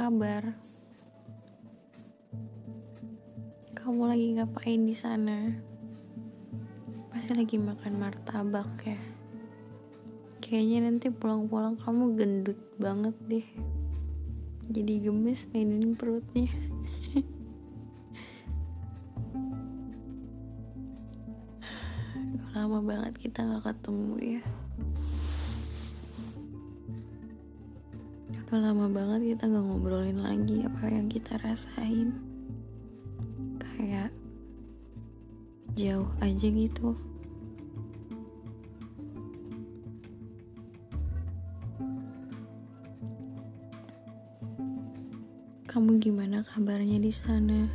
kabar? Kamu lagi ngapain di sana? Pasti lagi makan martabak ya. Kayaknya nanti pulang-pulang kamu gendut banget deh. Jadi gemes mainin perutnya. Lama banget kita gak ketemu ya. Udah lama banget kita gak ngobrolin lagi apa yang kita rasain. Kayak jauh aja gitu. Kamu gimana kabarnya di sana?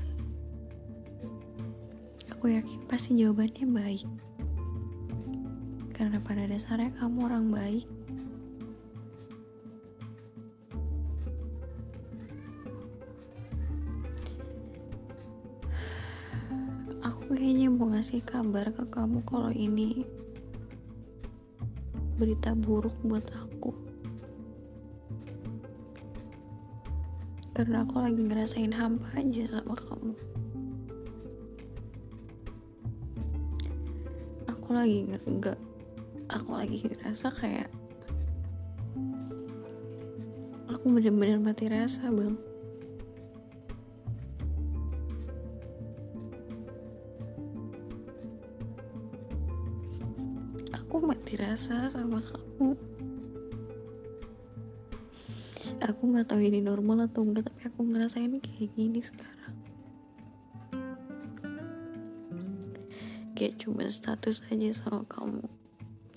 Aku yakin pasti jawabannya baik. Karena pada dasarnya kamu orang baik. Mau ngasih kabar ke kamu kalau ini berita buruk buat aku. Karena aku lagi ngerasain hampa aja sama kamu. Aku lagi enggak aku lagi ngerasa kayak aku bener-bener mati rasa bang aku mati rasa sama kamu. Aku nggak tahu ini normal atau enggak tapi aku ngerasain kayak gini sekarang. Kayak cuma status aja sama kamu.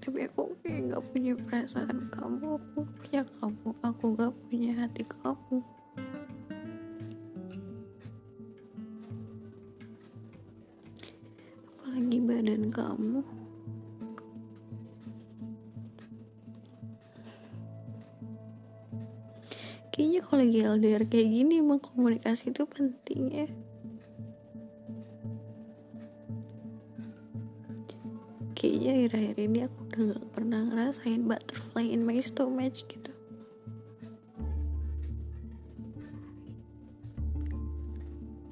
Tapi aku kayak nggak punya perasaan kamu aku punya kamu aku nggak punya hati kamu. Apalagi badan kamu kayaknya kalau lagi LDR kayak gini emang komunikasi itu penting ya. Kayaknya akhir-akhir ini aku udah gak pernah ngerasain butterfly in my stomach gitu.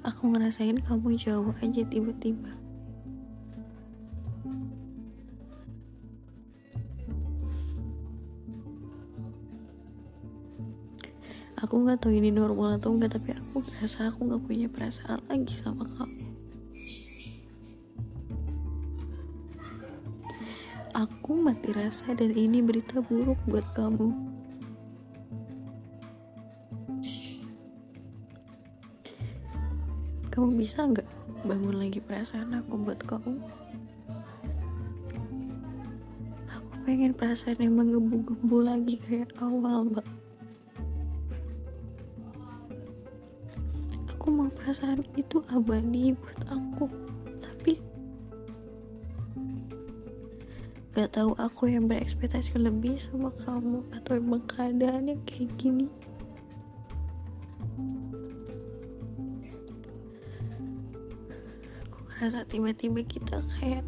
Aku ngerasain kamu jauh aja tiba-tiba aku nggak tahu ini normal atau enggak tapi aku ngerasa aku nggak punya perasaan lagi sama kamu. Aku mati rasa dan ini berita buruk buat kamu. Kamu bisa nggak bangun lagi perasaan aku buat kamu? Aku pengen perasaan yang menggebu-gebu lagi kayak awal mbak aku mau perasaan itu abadi buat aku. Tapi gak tahu aku yang berekspektasi lebih sama kamu atau emang keadaannya kayak gini. Aku ngerasa tiba-tiba kita kayak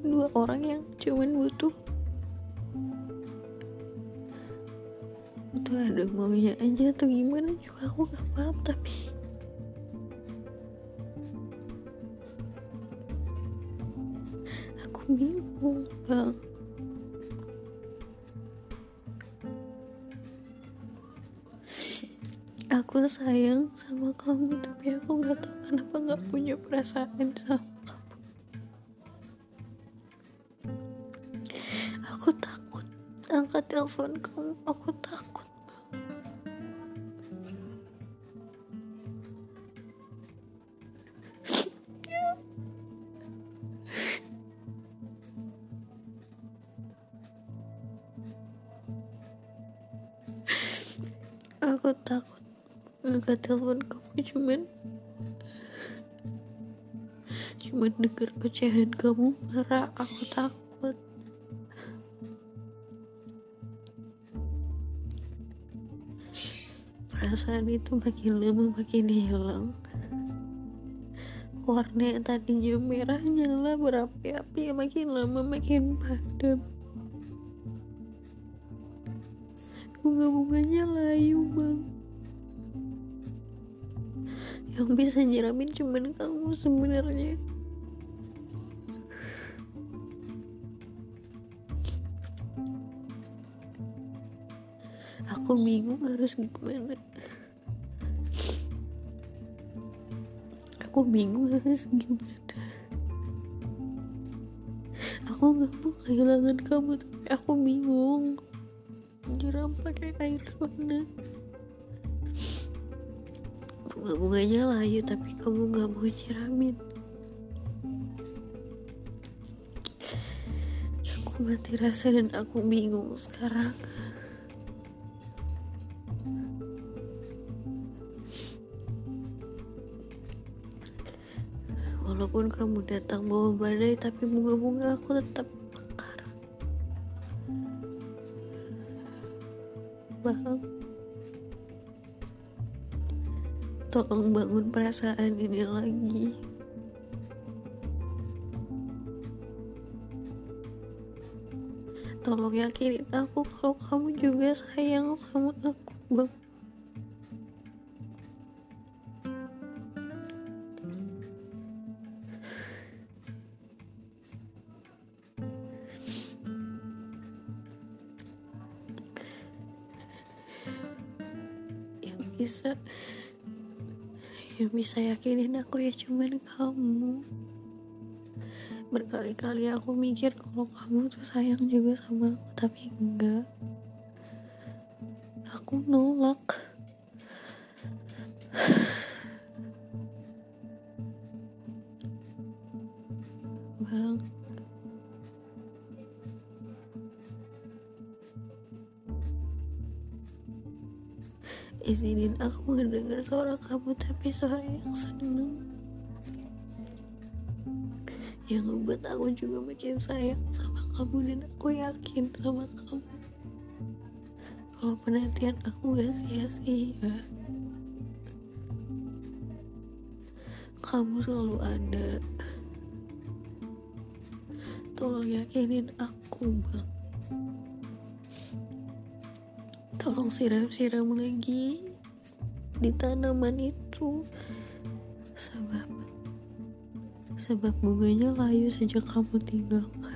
dua orang yang cuman butuh butuh ada maunya aja atau gimana juga aku gak paham tapi aku bingung bang. Aku sayang sama kamu tapi aku nggak tahu kenapa nggak punya perasaan sama kamu. Aku takut angkat telepon kamu aku takut aku takut. Angkat telepon kamu cuman cuman denger ocehan kamu marah aku takut. Perasaan itu makin lama makin hilang. Warna yang tadinya merah nyala berapi-api makin lama makin padam bunga-bunganya layu bang. Yang bisa nyiramin cuman kamu sebenarnya. Aku bingung harus gimana. Aku bingung harus gimana. Aku gak mau kehilangan kamu tapi aku bingung nyiram pakai air mana bunga-bunganya layu tapi kamu gak mau nyiramin. Aku mati rasa dan aku bingung sekarang. Walaupun kamu datang bawa badai tapi bunga-bunga aku tetap bang tolong bangun perasaan ini lagi. Tolong yakinin aku kalau kamu juga sayang sama aku bang bisa. Yang bisa yakinin aku ya cuman kamu. Berkali-kali aku mikir kalau kamu tuh sayang juga sama aku tapi enggak. Aku nolak. Bang izinin aku mendengar suara kamu tapi suara yang seneng. Yang membuat aku juga makin sayang sama kamu dan aku yakin sama kamu. Kalau penantian aku gak sia-sia kamu selalu ada. Tolong yakinin aku bang tolong siram-siram lagi di tanaman itu. Sebab sebab bunganya layu sejak kamu tinggalkan